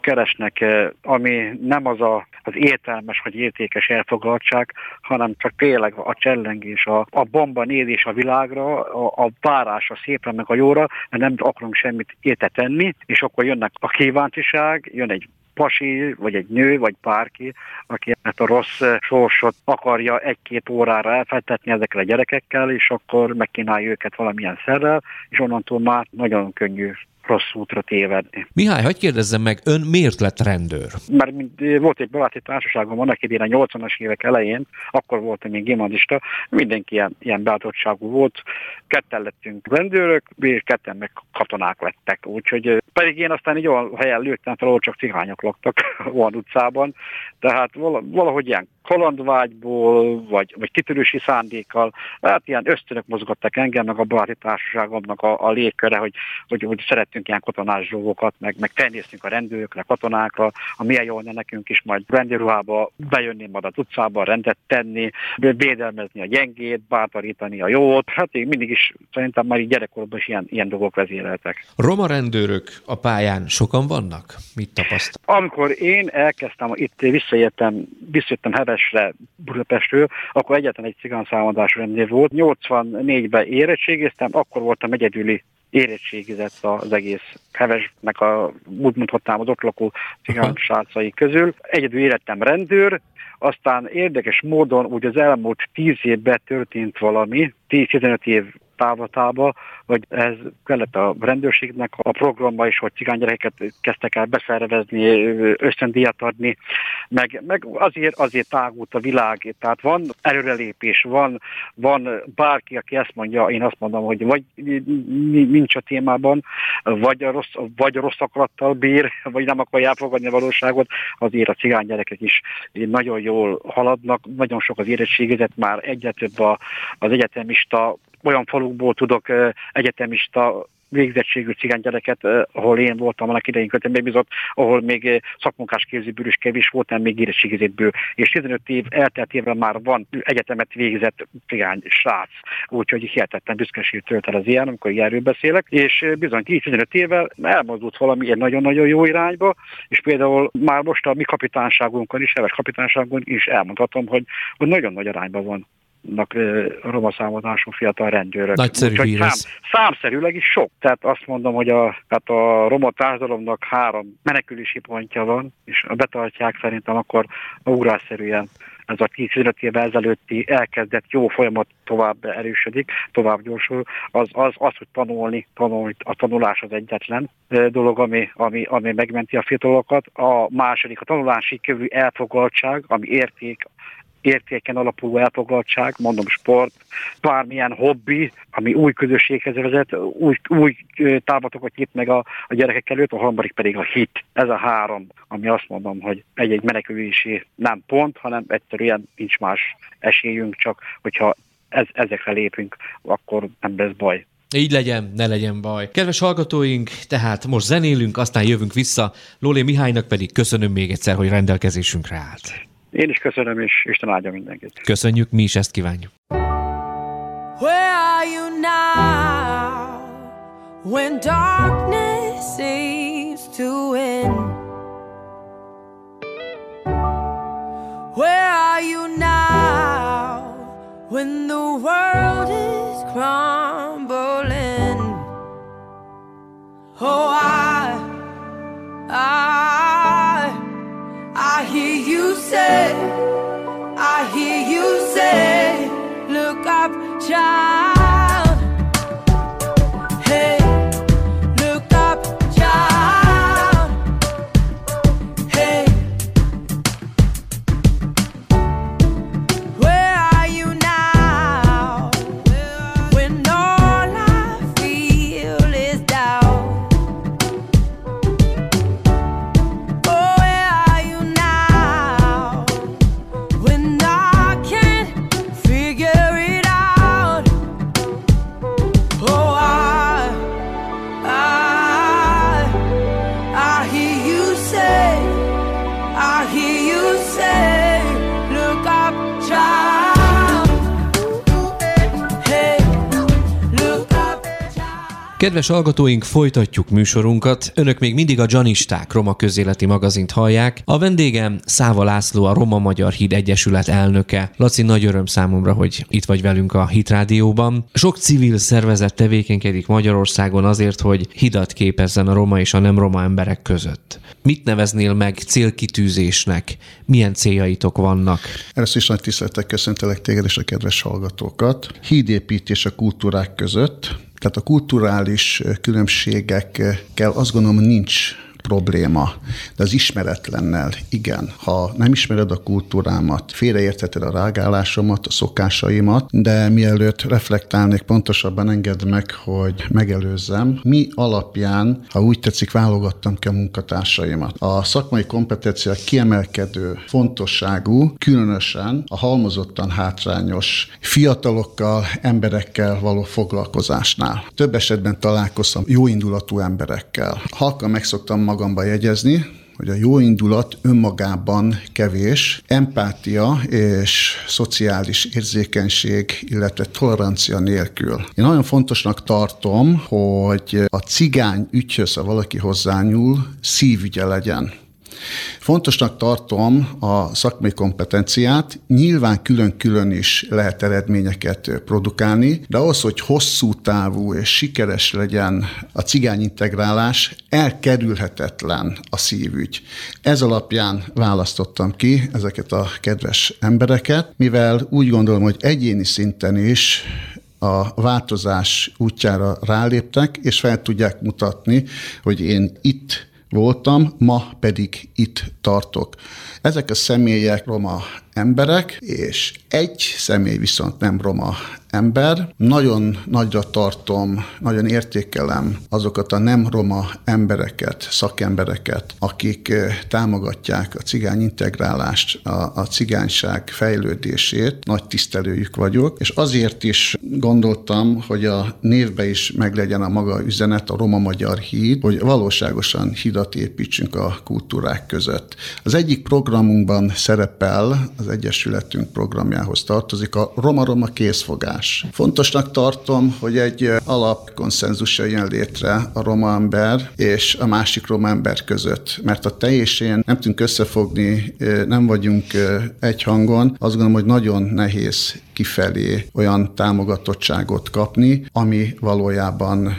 keresnek, ami nem az a, az értelmes vagy értékes elfogadtság, hanem csak tényleg a csellengés, a, a bomba nézés a világra, a, a várás a szépre meg a jóra, mert nem akarunk semmit érte tenni, és akkor jönnek a kíváncsiság, jön egy pasi, vagy egy nő, vagy bárki, aki ezt a rossz sorsot akarja egy-két órára elfettetni ezekkel a gyerekekkel, és akkor megkínálja őket valamilyen szerrel, és onnantól már nagyon könnyű rossz útra tévedni. Mihály, hagyd kérdezzem meg, ön miért lett rendőr? Mert volt egy baráti társaságom annak idén a 80-as évek elején, akkor voltam még gimnazista, mindenki ilyen, ilyen beadottságú volt, ketten lettünk rendőrök, és ketten meg katonák lettek, úgyhogy pedig én aztán egy olyan helyen lőttem fel, ahol csak cigányok laktak van utcában, tehát valahogy ilyen kalandvágyból, vagy, vagy kitörősi szándékkal, hát ilyen ösztönök mozgattak engem, meg a baráti társaságomnak a, a légköre, hogy, hogy, hogy szerettünk ilyen katonás dolgokat, meg, meg a rendőrökre, katonákra, a milyen jó nekünk is majd rendőrruhába bejönni majd az utcába, rendet tenni, védelmezni a gyengét, bátorítani a jót. Hát én mindig is szerintem már így gyerekkorban is ilyen, ilyen dolgok vezéreltek. Roma rendőrök a pályán sokan vannak? Mit tapasztal? Amikor én elkezdtem, itt visszajöttem, visszajöttem Hevesre Budapestről, akkor egyetlen egy cigánszámadás rendőr volt. 84-ben érettségiztem, akkor voltam egyedüli érettségizett az egész Hevesnek a, úgy mondhatnám, az ott lakó cigán közül. Egyedül élettem rendőr, aztán érdekes módon úgy az elmúlt tíz évben történt valami, 10-15 év távlatába, hogy ez kellett a rendőrségnek a programba is, hogy cigánygyerekeket kezdtek el beszervezni, ösztöndíjat adni, meg, meg azért, azért tágult a világ, tehát van előrelépés, van, van bárki, aki ezt mondja, én azt mondom, hogy vagy nincs a témában, vagy a rossz, vagy a rossz akarattal bír, vagy nem akarja elfogadni a valóságot, azért a cigánygyerekek is nagyon jól haladnak, nagyon sok az érettségizet, már egyre több az egyetemista olyan falukból tudok egyetemista végzettségű cigánygyereket, ahol én voltam annak idején köttem megbízott, ahol még szakmunkás képzőből is kevés volt, nem még érettségizétből. És 15 év elteltével már van egyetemet végzett cigány srác, úgyhogy hihetetlen büszkeség tölt el az ilyen, amikor ilyenről beszélek, és bizony 10-15 évvel elmozdult valami egy nagyon-nagyon jó irányba, és például már most a mi kapitánságunkon is, heves kapitánságunkon is elmondhatom, hogy, hogy nagyon nagy arányban van roma számotású fiatal rendőrök. Nagyszerű Úgy, szám, számszerűleg is sok. Tehát azt mondom, hogy a, hát a roma társadalomnak három menekülési pontja van, és a betartják szerintem akkor ugrásszerűen ez a 15 évvel ezelőtti elkezdett jó folyamat tovább erősödik, tovább gyorsul, az, az, az hogy tanulni, tanulni, a tanulás az egyetlen dolog, ami, ami, ami megmenti a fiatalokat. A második, a tanulási kövű elfogadtság, ami érték, értéken alapuló elfoglaltság, mondom sport, bármilyen hobbi, ami új közösséghez vezet, új, új távlatokat nyit meg a, a gyerekek előtt, a harmadik pedig a hit. Ez a három, ami azt mondom, hogy egy-egy menekülési nem pont, hanem egyszerűen nincs más esélyünk, csak hogyha ez, ezekre lépünk, akkor nem lesz baj. Így legyen, ne legyen baj. Kedves hallgatóink, tehát most zenélünk, aztán jövünk vissza. Lólé Mihálynak pedig köszönöm még egyszer, hogy rendelkezésünkre állt. Én is köszönöm, és Isten áldja mindenkit. Köszönjük, mi is ezt kívánjuk. Where are you now when darkness seems to win? Where are you now when the world is crumbling? Oh, I, I say, I hear you say, look up, child. Kedves hallgatóink, folytatjuk műsorunkat. Önök még mindig a Janisták Roma közéleti magazint hallják. A vendégem Száva László, a Roma Magyar Híd Egyesület elnöke. Laci, nagy öröm számomra, hogy itt vagy velünk a Hit Rádióban. Sok civil szervezet tevékenykedik Magyarországon azért, hogy hidat képezzen a roma és a nem roma emberek között. Mit neveznél meg célkitűzésnek? Milyen céljaitok vannak? Először is nagy tisztelettel köszöntelek téged és a kedves hallgatókat. Hídépítés a kultúrák között, tehát a kulturális különbségekkel azt gondolom nincs probléma, de az ismeretlennel igen. Ha nem ismered a kultúrámat, félreértheted a rágálásomat, a szokásaimat, de mielőtt reflektálnék, pontosabban engedd meg, hogy megelőzzem, mi alapján, ha úgy tetszik, válogattam ki a munkatársaimat. A szakmai kompetenciák kiemelkedő fontosságú, különösen a halmozottan hátrányos fiatalokkal, emberekkel való foglalkozásnál. Több esetben találkoztam jóindulatú emberekkel. Halkan megszoktam magamba jegyezni, hogy a jó indulat önmagában kevés, empátia és szociális érzékenység, illetve tolerancia nélkül. Én nagyon fontosnak tartom, hogy a cigány ügyhöz, ha valaki hozzányúl, szívügye legyen. Fontosnak tartom a szakmai kompetenciát, nyilván külön-külön is lehet eredményeket produkálni, de ahhoz, hogy hosszú távú és sikeres legyen a cigányintegrálás, elkerülhetetlen a szívügy. Ez alapján választottam ki ezeket a kedves embereket, mivel úgy gondolom, hogy egyéni szinten is a változás útjára ráléptek, és fel tudják mutatni, hogy én itt voltam, ma pedig itt tartok. Ezek a személyek roma emberek, és egy személy viszont nem roma ember. Nagyon nagyra tartom, nagyon értékelem azokat a nem roma embereket, szakembereket, akik eh, támogatják a cigány integrálást, a, a cigányság fejlődését. Nagy tisztelőjük vagyok, és azért is gondoltam, hogy a névbe is meglegyen a maga üzenet, a roma-magyar híd, hogy valóságosan hidat építsünk a kultúrák között. Az egyik programunkban szerepel, az Egyesületünk programjához tartozik a Roma-Roma készfogás. Fontosnak tartom, hogy egy alapkonszenzus jön létre a roma ember és a másik roma ember között, mert a te nem tudunk összefogni, nem vagyunk egy hangon. Azt gondolom, hogy nagyon nehéz kifelé olyan támogatottságot kapni, ami valójában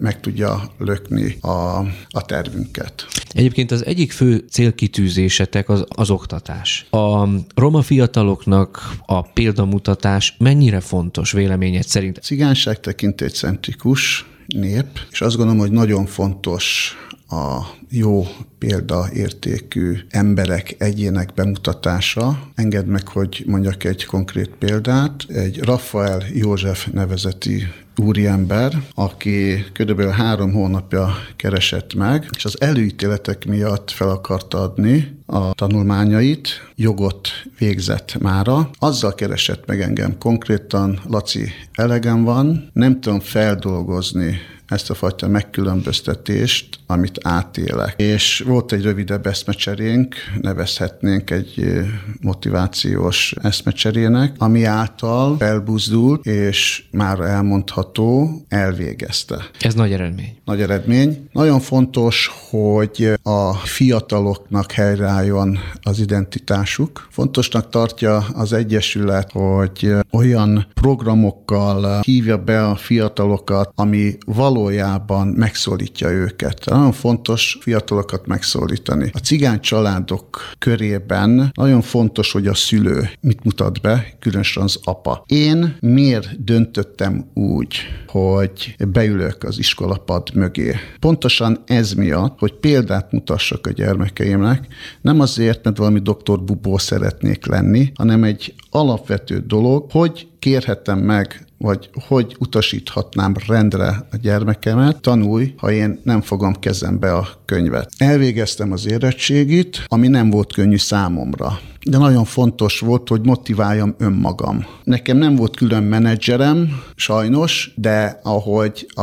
meg tudja lökni a, a tervünket. Egyébként az egyik fő célkitűzésetek az, az oktatás. A roma fiataloknak a példamutatás mennyire fontos véleményed szerint? Cigányság tekintélycentrikus nép, és azt gondolom, hogy nagyon fontos a jó példaértékű emberek, egyének bemutatása. Engedd meg, hogy mondjak egy konkrét példát. Egy Rafael József nevezeti úriember, aki körülbelül három hónapja keresett meg, és az előítéletek miatt fel akarta adni a tanulmányait, jogot végzett mára. Azzal keresett meg engem konkrétan, Laci, elegem van, nem tudom feldolgozni ezt a fajta megkülönböztetést, amit átélek. És volt egy rövidebb eszmecserénk, nevezhetnénk egy motivációs eszmecserének, ami által felbuzdult, és már elmondható, elvégezte. Ez nagy eredmény. Nagy eredmény. Nagyon fontos, hogy a fiataloknak helyreálljon az identitásuk. Fontosnak tartja az Egyesület, hogy olyan programokkal hívja be a fiatalokat, ami valójában megszólítja őket. Nagyon fontos fiatalokat megszólítani. A cigány családok körében nagyon fontos, hogy a szülő mit mutat be, különösen az apa. Én miért döntöttem úgy, hogy beülök az iskolapad mögé? Pontosan ez miatt, hogy példát mutassak a gyermekeimnek, nem azért, mert valami doktor bubó szeretnék lenni, hanem egy alapvető dolog, hogy kérhetem meg vagy hogy utasíthatnám rendre a gyermekemet, tanulj, ha én nem fogom kezembe a könyvet. Elvégeztem az érettségit, ami nem volt könnyű számomra. De nagyon fontos volt, hogy motiváljam önmagam. Nekem nem volt külön menedzserem, sajnos, de ahogy a,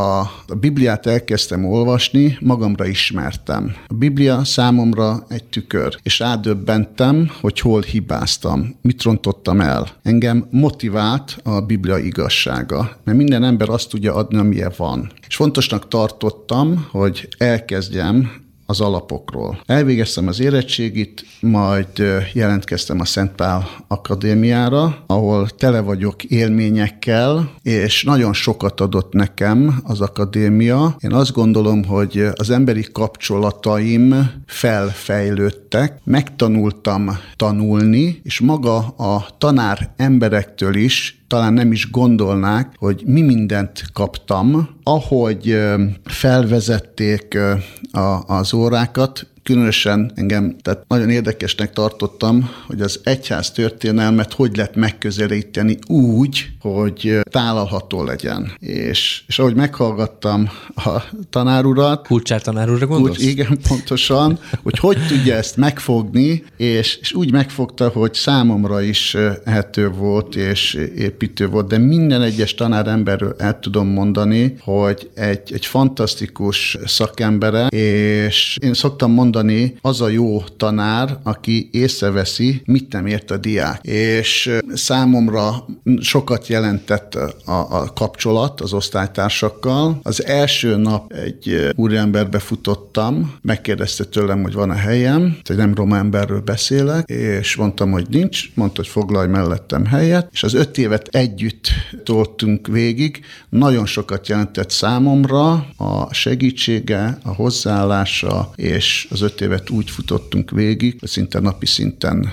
a Bibliát elkezdtem olvasni, magamra ismertem. A Biblia számomra egy tükör, és rádöbbentem, hogy hol hibáztam, mit rontottam el. Engem motivált a Biblia igazsága, mert minden ember azt tudja adni, amilyen van. És fontosnak tartottam, hogy elkezdjem az alapokról. Elvégeztem az érettségit, majd jelentkeztem a Szentpál Akadémiára, ahol tele vagyok élményekkel, és nagyon sokat adott nekem az akadémia. Én azt gondolom, hogy az emberi kapcsolataim felfejlődtek, megtanultam tanulni, és maga a tanár emberektől is talán nem is gondolnák, hogy mi mindent kaptam, ahogy felvezették az órákat, különösen engem tehát nagyon érdekesnek tartottam, hogy az egyház történelmet hogy lehet megközelíteni úgy, hogy tálalható legyen. És, és ahogy meghallgattam a tanárurat... Kulcsár tanárúra gondolsz? Úgy, igen, pontosan, hogy hogy tudja ezt megfogni, és, és úgy megfogta, hogy számomra is ehető volt, és építő volt, de minden egyes tanáremberről el tudom mondani, hogy egy, egy fantasztikus szakembere, és én szoktam mondani, mondani, az a jó tanár, aki észreveszi, mit nem ért a diák. És számomra sokat jelentett a, a kapcsolat az osztálytársakkal. Az első nap egy úriemberbe futottam, megkérdezte tőlem, hogy van a helyem, hogy nem roma emberről beszélek, és mondtam, hogy nincs, mondta, hogy foglalj mellettem helyet, és az öt évet együtt toltunk végig. Nagyon sokat jelentett számomra a segítsége, a hozzáállása és az öt évet úgy futottunk végig, hogy szinte napi szinten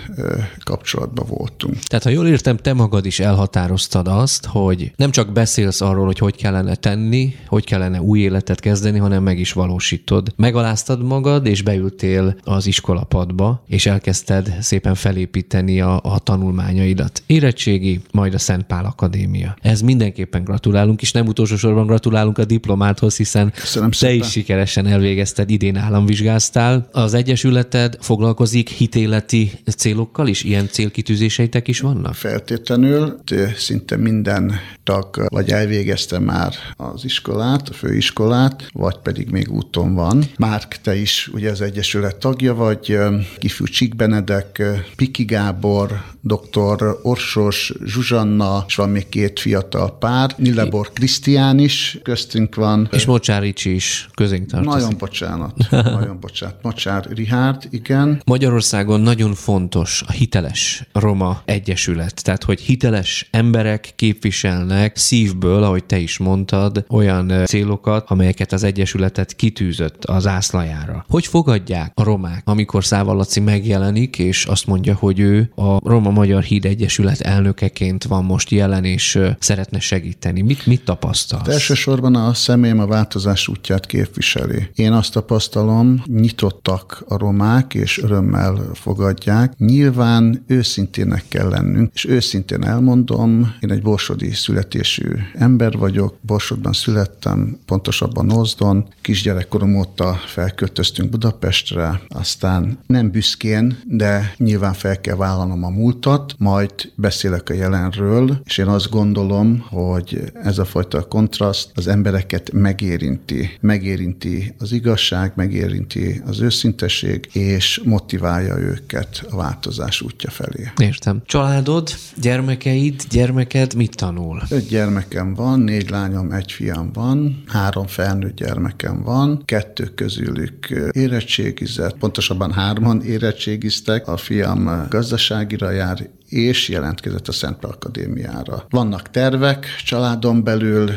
kapcsolatban voltunk. Tehát, ha jól értem, te magad is elhatároztad azt, hogy nem csak beszélsz arról, hogy hogy kellene tenni, hogy kellene új életet kezdeni, hanem meg is valósítod. Megaláztad magad, és beültél az iskolapadba, és elkezdted szépen felépíteni a, a tanulmányaidat. Érettségi, majd a Szent Pál Akadémia. Ez mindenképpen gratulálunk, és nem utolsó sorban gratulálunk a diplomáthoz, hiszen Köszönöm te szépen. is sikeresen elvégezted, idén államvizsgáztál, az Egyesületed foglalkozik hitéleti célokkal is? Ilyen célkitűzéseitek is vannak? Feltétlenül, szinte minden tag vagy elvégezte már az iskolát, a főiskolát, vagy pedig még úton van. Márk, te is ugye az Egyesület tagja vagy, Kifű Csík Benedek, Piki Gábor, dr. Orsos, Zsuzsanna, és van még két fiatal pár. Nilebor Krisztián is köztünk van. És Mocsárics is közénk tartozik. Nagyon bocsánat, nagyon bocsánat. Macsár Rihárd, igen. Magyarországon nagyon fontos a hiteles Roma Egyesület, tehát hogy hiteles emberek képviselnek szívből, ahogy te is mondtad, olyan célokat, amelyeket az Egyesületet kitűzött az ászlajára. Hogy fogadják a romák, amikor Szával Laci megjelenik, és azt mondja, hogy ő a Roma Magyar Híd Egyesület elnökeként van most jelen, és szeretne segíteni. Mit, mit tapasztalsz? Hát elsősorban a személyem a változás útját képviseli. Én azt tapasztalom, nyitott nyitottak a romák, és örömmel fogadják. Nyilván őszintének kell lennünk, és őszintén elmondom, én egy borsodi születésű ember vagyok, Borsodban születtem, pontosabban Ózdon, kisgyerekkorom óta felköltöztünk Budapestre, aztán nem büszkén, de nyilván fel kell vállalnom a múltat, majd beszélek a jelenről, és én azt gondolom, hogy ez a fajta kontraszt az embereket megérinti. Megérinti az igazság, megérinti az őszinteség, és motiválja őket a változás útja felé. Értem. Családod, gyermekeid, gyermeked mit tanul? Öt gyermekem van, négy lányom, egy fiam van, három felnőtt gyermekem van, kettő közülük érettségizett, pontosabban hárman érettségiztek, a fiam gazdaságira jár, és jelentkezett a Szent Akadémiára. Vannak tervek családon belül,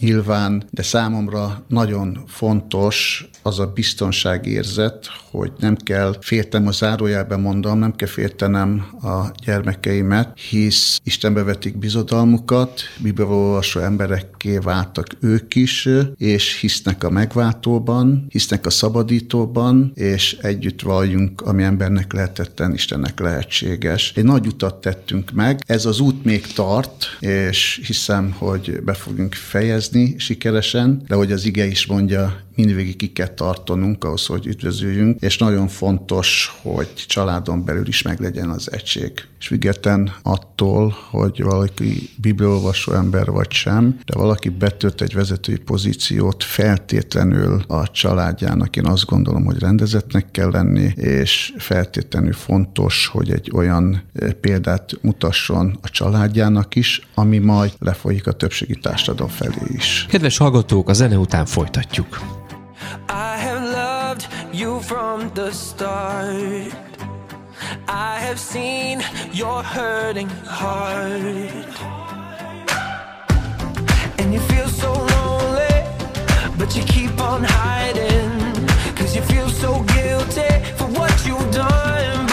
nyilván, de számomra nagyon fontos az a biztonságérzet, hogy nem kell féltem a zárójelben mondom, nem kell féltenem a gyermekeimet, hisz Istenbe vetik bizodalmukat, bibeolvasó emberekké váltak ők is, és hisznek a megváltóban, hisznek a szabadítóban, és együtt valljunk, ami embernek lehetetlen, Istennek lehetséges. Egy nagy utat tettünk meg, ez az út még tart, és hiszem, hogy be fogunk fejezni, végezni sikeresen, de hogy az ige is mondja, mindvégig ki kell tartanunk ahhoz, hogy üdvözüljünk, és nagyon fontos, hogy családon belül is meglegyen az egység. És független attól, hogy valaki bibliolvasó ember vagy sem, de valaki betölt egy vezetői pozíciót feltétlenül a családjának, én azt gondolom, hogy rendezetnek kell lenni, és feltétlenül fontos, hogy egy olyan eh, példát mutasson a családjának is, ami majd lefolyik a többségi társadalom felé is. Kedves hallgatók, a zene után folytatjuk. I have loved you from the start. I have seen your hurting heart. And you feel so lonely, but you keep on hiding. Cause you feel so guilty for what you've done.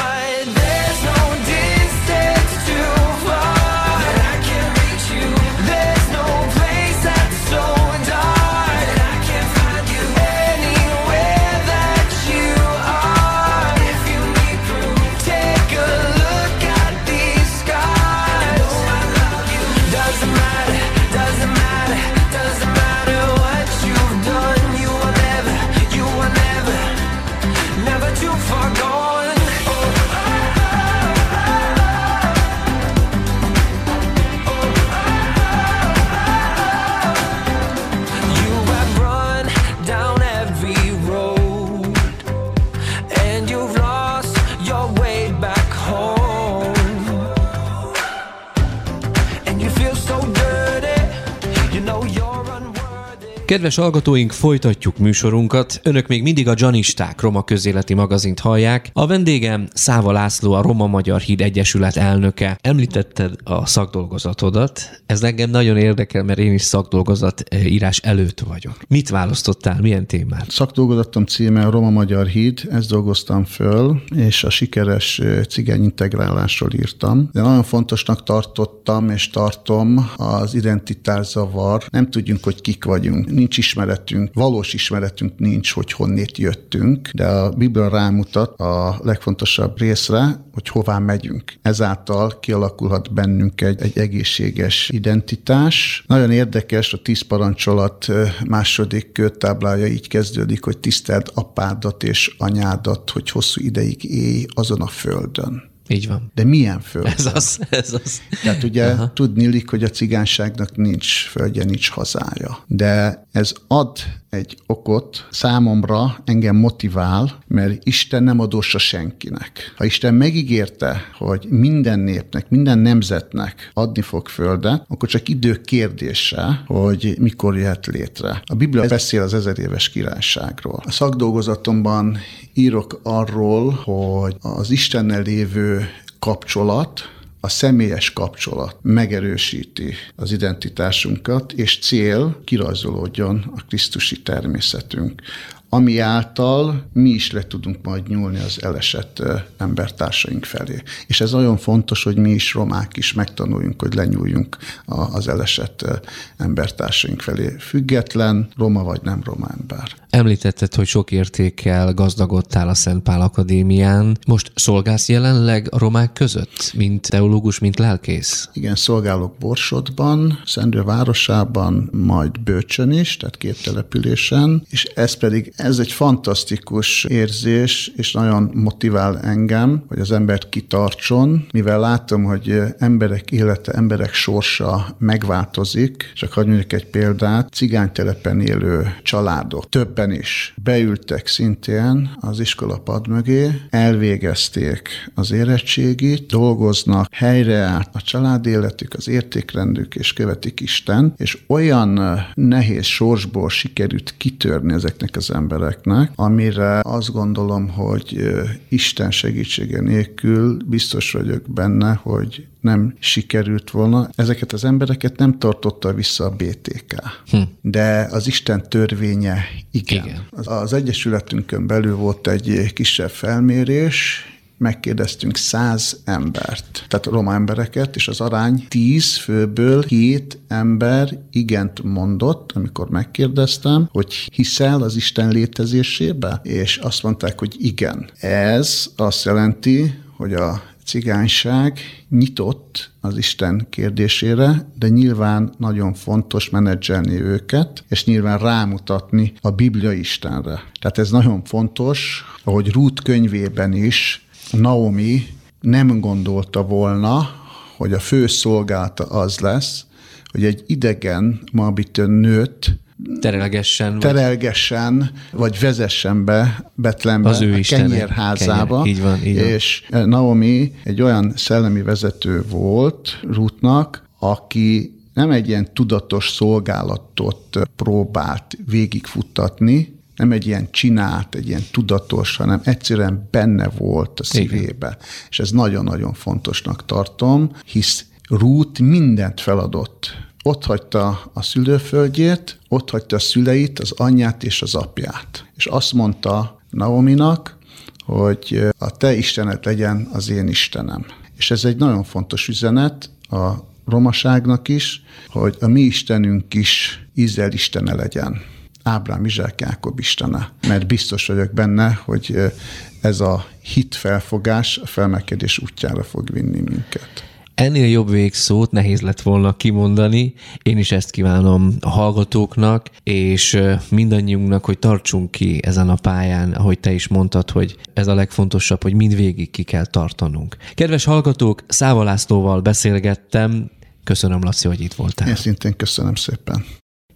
Kedves hallgatóink, folytatjuk műsorunkat. Önök még mindig a Janisták Roma közéleti magazint hallják. A vendégem Száva László, a Roma Magyar Híd Egyesület elnöke. Említetted a szakdolgozatodat. Ez engem nagyon érdekel, mert én is szakdolgozat eh, írás előtt vagyok. Mit választottál? Milyen témát? Szakdolgozatom címe a Roma Magyar Híd, ezt dolgoztam föl, és a sikeres ö, cigány integrálásról írtam. De nagyon fontosnak tartottam és tartom az identitászavar. Nem tudjunk, hogy kik vagyunk. Nincs ismeretünk, valós ismeretünk nincs, hogy honnét jöttünk, de a Biblia rámutat a legfontosabb részre, hogy hová megyünk. Ezáltal kialakulhat bennünk egy, egy egészséges identitás. Nagyon érdekes, a tíz parancsolat második kőtáblája így kezdődik, hogy tiszteld apádat és anyádat, hogy hosszú ideig élj azon a földön. Így van. De milyen föld? Ez az, ez az. Tehát ugye Aha. tudni illik, hogy a cigányságnak nincs földje, nincs hazája. De ez ad egy okot számomra, engem motivál, mert Isten nem adóssa senkinek. Ha Isten megígérte, hogy minden népnek, minden nemzetnek adni fog földet, akkor csak idő kérdése, hogy mikor jöhet létre. A Biblia beszél az ezer éves királyságról. A szakdolgozatomban írok arról, hogy az Istennel lévő kapcsolat, a személyes kapcsolat megerősíti az identitásunkat, és cél kirajzolódjon a Krisztusi természetünk, ami által mi is le tudunk majd nyúlni az elesett embertársaink felé. És ez nagyon fontos, hogy mi is romák is megtanuljunk, hogy lenyúljunk az elesett embertársaink felé. Független, roma vagy nem roma ember. Említetted, hogy sok értékkel gazdagodtál a Szent Pál Akadémián. Most szolgálsz jelenleg a romák között, mint teológus, mint lelkész? Igen, szolgálok Borsodban, Szendő városában, majd Bőcsön is, tehát két településen, és ez pedig, ez egy fantasztikus érzés, és nagyon motivál engem, hogy az embert kitartson, mivel látom, hogy emberek élete, emberek sorsa megváltozik, csak hagyj egy példát, cigánytelepen élő családok, többen is. Beültek szintén az iskolapad mögé, elvégezték az érettségit, dolgoznak, helyreállt a család életük, az értékrendük, és követik Isten, és olyan nehéz sorsból sikerült kitörni ezeknek az embereknek, amire azt gondolom, hogy Isten segítsége nélkül biztos vagyok benne, hogy nem sikerült volna. Ezeket az embereket nem tartotta vissza a BTK. Hm. De az Isten törvénye igen. Igen. Az, az Egyesületünkön belül volt egy kisebb felmérés, megkérdeztünk száz embert, tehát roma embereket, és az arány tíz főből hét ember igent mondott, amikor megkérdeztem, hogy hiszel az Isten létezésébe, és azt mondták, hogy igen. Ez azt jelenti, hogy a cigányság nyitott az Isten kérdésére, de nyilván nagyon fontos menedzselni őket, és nyilván rámutatni a Biblia Istenre. Tehát ez nagyon fontos, ahogy Ruth könyvében is Naomi nem gondolta volna, hogy a fő szolgálata az lesz, hogy egy idegen moabitő nőt Terelgessen. vagy- terelgessen, vagy vezessen be Betlembe, Az ő a kenyérházába. kenyér, így van, így van. És Naomi egy olyan szellemi vezető volt Ruthnak, aki nem egy ilyen tudatos szolgálatot próbált végigfuttatni, nem egy ilyen csinált, egy ilyen tudatos, hanem egyszerűen benne volt a szívébe. És ez nagyon-nagyon fontosnak tartom, hisz Ruth mindent feladott. Ott hagyta a szülőföldjét, ott hagyta a szüleit, az anyját és az apját. És azt mondta Naominak, hogy a te Istened legyen az én Istenem. És ez egy nagyon fontos üzenet a romaságnak is, hogy a mi Istenünk is Izrael Istene legyen. Ábrám, Izsák, Jákob Istene. Mert biztos vagyok benne, hogy ez a hitfelfogás a felmelkedés útjára fog vinni minket. Ennél jobb végszót nehéz lett volna kimondani. Én is ezt kívánom a hallgatóknak, és mindannyiunknak, hogy tartsunk ki ezen a pályán, ahogy te is mondtad, hogy ez a legfontosabb, hogy mindvégig ki kell tartanunk. Kedves hallgatók, Száva Lászlóval beszélgettem. Köszönöm, Laci, hogy itt voltál. Én szintén köszönöm szépen.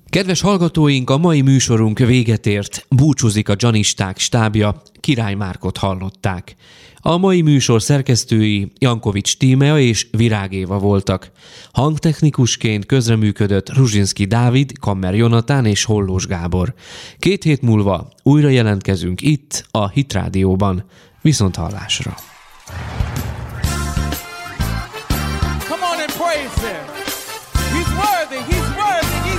Kedves hallgatóink, a mai műsorunk véget ért. Búcsúzik a Janisták stábja, Király Márkot hallották. A mai műsor szerkesztői Jankovics Tímea és Virág Éva voltak. Hangtechnikusként közreműködött Ruzsinski Dávid, Kammer Jonatán és Hollós Gábor. Két hét múlva újra jelentkezünk itt, a Hit Rádióban. Viszont hallásra! Come on and praise him. He's worthy, he's worthy, he's